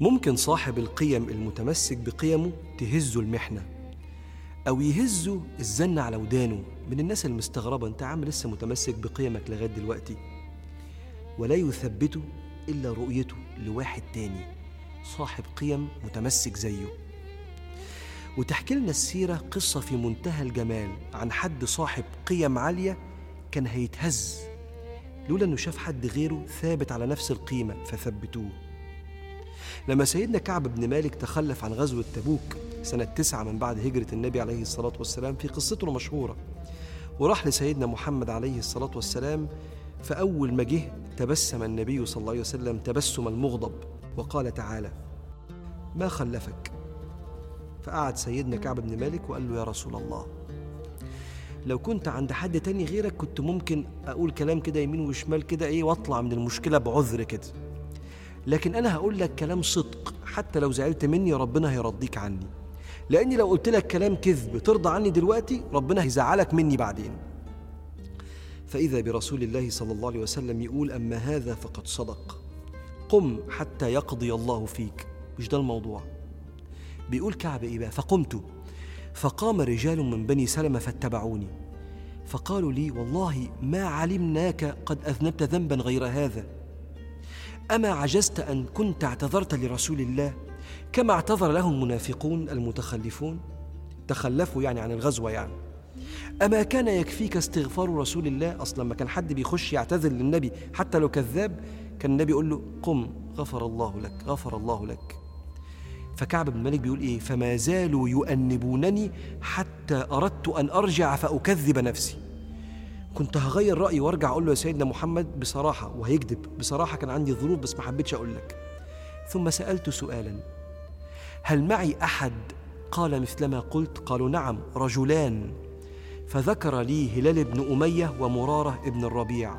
ممكن صاحب القيم المتمسك بقيمه تهزه المحنة أو يهزه الزن على ودانه. من الناس المستغربة أنت عم لسه متمسك بقيمك لغاية دلوقتي. ولا يثبته إلا رؤيته لواحد تاني صاحب قيم متمسك زيه. وتحكي لنا السيرة قصة في منتهى الجمال عن حد صاحب قيم عالية كان هيتهز لولا إنه شاف حد غيره ثابت على نفس القيمة فثبتوه. لما سيدنا كعب بن مالك تخلف عن غزوة تبوك سنة تسعة من بعد هجرة النبي عليه الصلاة والسلام في قصته المشهورة وراح لسيدنا محمد عليه الصلاة والسلام فأول ما جه تبسم النبي صلى الله عليه وسلم تبسم المغضب وقال تعالى ما خلفك؟ فقعد سيدنا كعب بن مالك وقال له يا رسول الله لو كنت عند حد تاني غيرك كنت ممكن أقول كلام كده يمين وشمال كده إيه وأطلع من المشكلة بعذر كده. لكن أنا هقول لك كلام صدق. حتى لو زعلت مني ربنا هيرضيك عني. لأني لو قلت لك كلام كذب ترضى عني دلوقتي ربنا هيزعلك مني بعدين. فإذا برسول الله صلى الله عليه وسلم يقول أما هذا فقد صدق. قم حتى يقضي الله فيك. مش ده الموضوع؟ بيقول كعب إيه بقى؟ فقمت. فقام رجال من بني سلمة فاتبعوني. فقالوا لي والله ما علمناك قد أذنبت ذنبا غير هذا. أما عجزت أن كنت اعتذرت لرسول الله كما اعتذر له المنافقون المتخلفون؟ تخلفوا يعني عن الغزوة يعني. أما كان يكفيك استغفار رسول الله؟ أصلا لما كان حد بيخش يعتذر للنبي حتى لو كذاب كان النبي يقول له قم غفر الله لك غفر الله لك. فكعب بن مالك بيقول إيه؟ فما زالوا يؤنبونني حتى أردت أن أرجع فأكذب نفسي. كنت هغير رأيي وارجع أقول له يا سيدنا محمد بصراحة وهيكذب. بصراحة كان عندي ظروف بس ما حبيتش أقول لك. ثم سألت سؤالا. هل معي أحد؟ قال مثلما قلت قالوا نعم رجلان. فذكر لي هلال بن أمية ومرارة بن الربيع.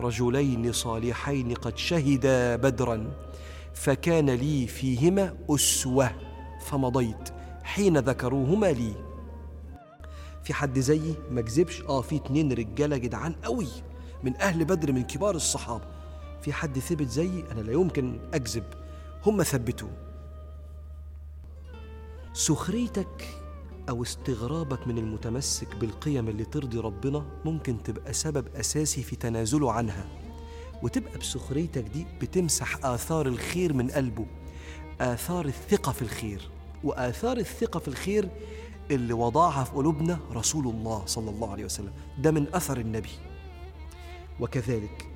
رجلين صالحين قد شهدا بدرا. فكان لي فيهما أسوة. فمضيت. حين ذكروهما لي في حد زيي؟ ما كذبش؟ آه في اتنين رجالة جدعان قوي من أهل بدر من كبار الصحابة. في حد ثبت زيي؟ أنا لا يمكن أكذب. هم ثبتوه سخريتك أو استغرابك من المتمسك بالقيم اللي ترضي ربنا ممكن تبقى سبب أساسي في تنازله عنها. وتبقى بسخريتك دي بتمسح آثار الخير من قلبه. آثار الثقة في الخير. وآثار الثقة في الخير اللي وضعها في قلوبنا رسول الله صلى الله عليه وسلم. ده من أثر النبي. وكذلك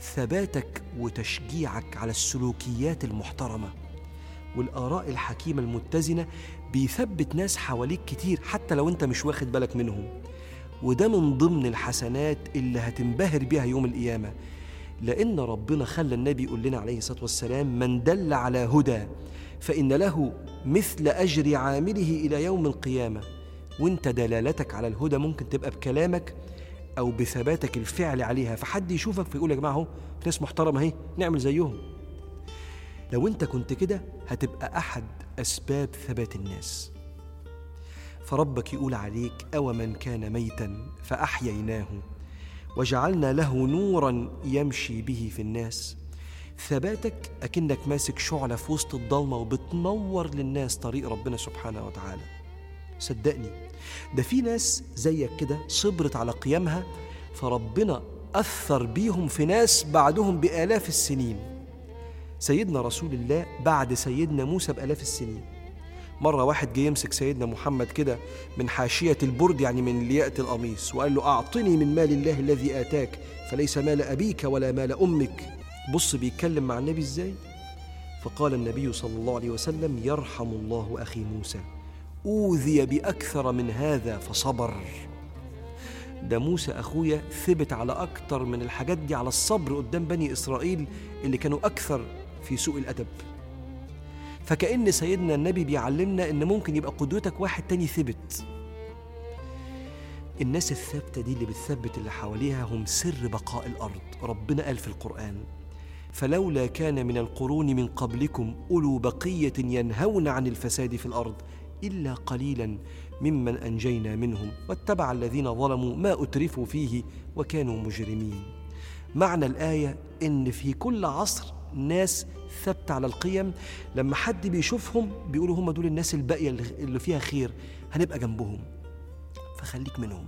ثباتك وتشجيعك على السلوكيات المحترمة والآراء الحكيمة المتزنة بيثبت ناس حواليك كتير حتى لو أنت مش واخد بالك منهم. وده من ضمن الحسنات اللي هتنبهر بيها يوم القيامة. لأن ربنا خلى النبي يقول لنا عليه الصلاة والسلام من دل على هدى فإن له مثل أجر عامله إلى يوم القيامة. وأنت دلالتك على الهدى ممكن تبقى بكلامك أو بثباتك الفعل عليها. فحد يشوفك فيقول يا جماعة أهو ناس محترمة أهي نعمل زيهم. لو أنت كنت كده هتبقى أحد أسباب ثبات الناس. فربك يقول عليك أو من كان ميتا فأحييناه. وجعلنا له نورا يمشي به في الناس. ثباتك أكنك ماسك شعلة في وسط الضلمة وبتنور للناس طريق ربنا سبحانه وتعالى. صدقني ده في ناس زيك كده صبرت على قيامها فربنا أثر بيهم في ناس بعدهم بآلاف السنين. سيدنا رسول الله بعد سيدنا موسى بآلاف السنين. مرة واحد جه يمسك سيدنا محمد كده من حاشية البرد يعني من لياقة القميص وقال له أعطني من مال الله الذي آتاك فليس مال أبيك ولا مال أمك. بص بيتكلم مع النبي إزاي؟ فقال النبي صلى الله عليه وسلم يرحم الله أخي موسى أوذي بأكثر من هذا فصبر. ده موسى أخويا ثبت على أكتر من الحاجات دي على الصبر قدام بني إسرائيل اللي كانوا أكثر في سوء الأدب. فكأن سيدنا النبي بيعلمنا إن ممكن يبقى قدوتك واحد تاني ثبت الناس الثابتة دي اللي بتثبت اللي حواليها هم سر بقاء الأرض. ربنا قال في القرآن فلولا كان من القرون من قبلكم أولو بقية ينهون عن الفساد في الأرض إلا قليلا ممن أنجينا منهم واتبع الذين ظلموا ما أترفوا فيه وكانوا مجرمين. معنى الآية إن في كل عصر ناس ثابتة على القيم. لما حد بيشوفهم بيقولوا هم دول الناس الباقية اللي- فيها خير هنبقى جنبهم. فخليك منهم.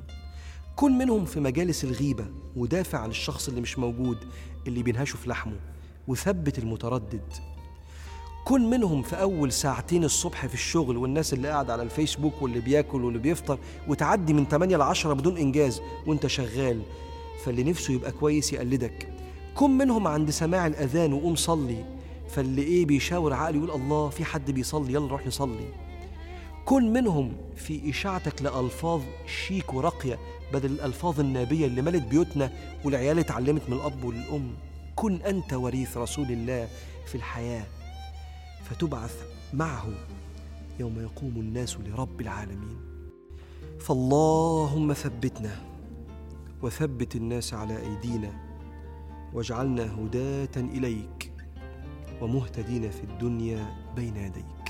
كن منهم في مجالس الغيبة ودافع عن الشخص اللي مش موجود اللي بينهشه في لحمه وثبت المتردد. كن منهم في أول ساعتين الصبح في الشغل والناس اللي قاعد على الفيسبوك واللي بياكل واللي بيفطر وتعدي من 8 ل 10 بدون إنجاز وأنت شغال. فاللي نفسه يبقى كويس يقلدك. كن منهم عند سماع الأذان وقوم صلي. فاللي إيه بيشاور عقله يقول الله في حد بيصلي يلا نروح نصلي. كن منهم في إشاعتك لألفاظ شيك وراقية بدل الألفاظ النابية اللي ملت بيوتنا والعيال اتعلمت من الأب والأم. كن أنت وريث رسول الله في الحياة فتبعث معه يوم يقوم الناس لرب العالمين. فاللهم ثبتنا وثبت الناس على أيدينا واجعلنا هداة إليك ومهتدين في الدنيا بين يديك.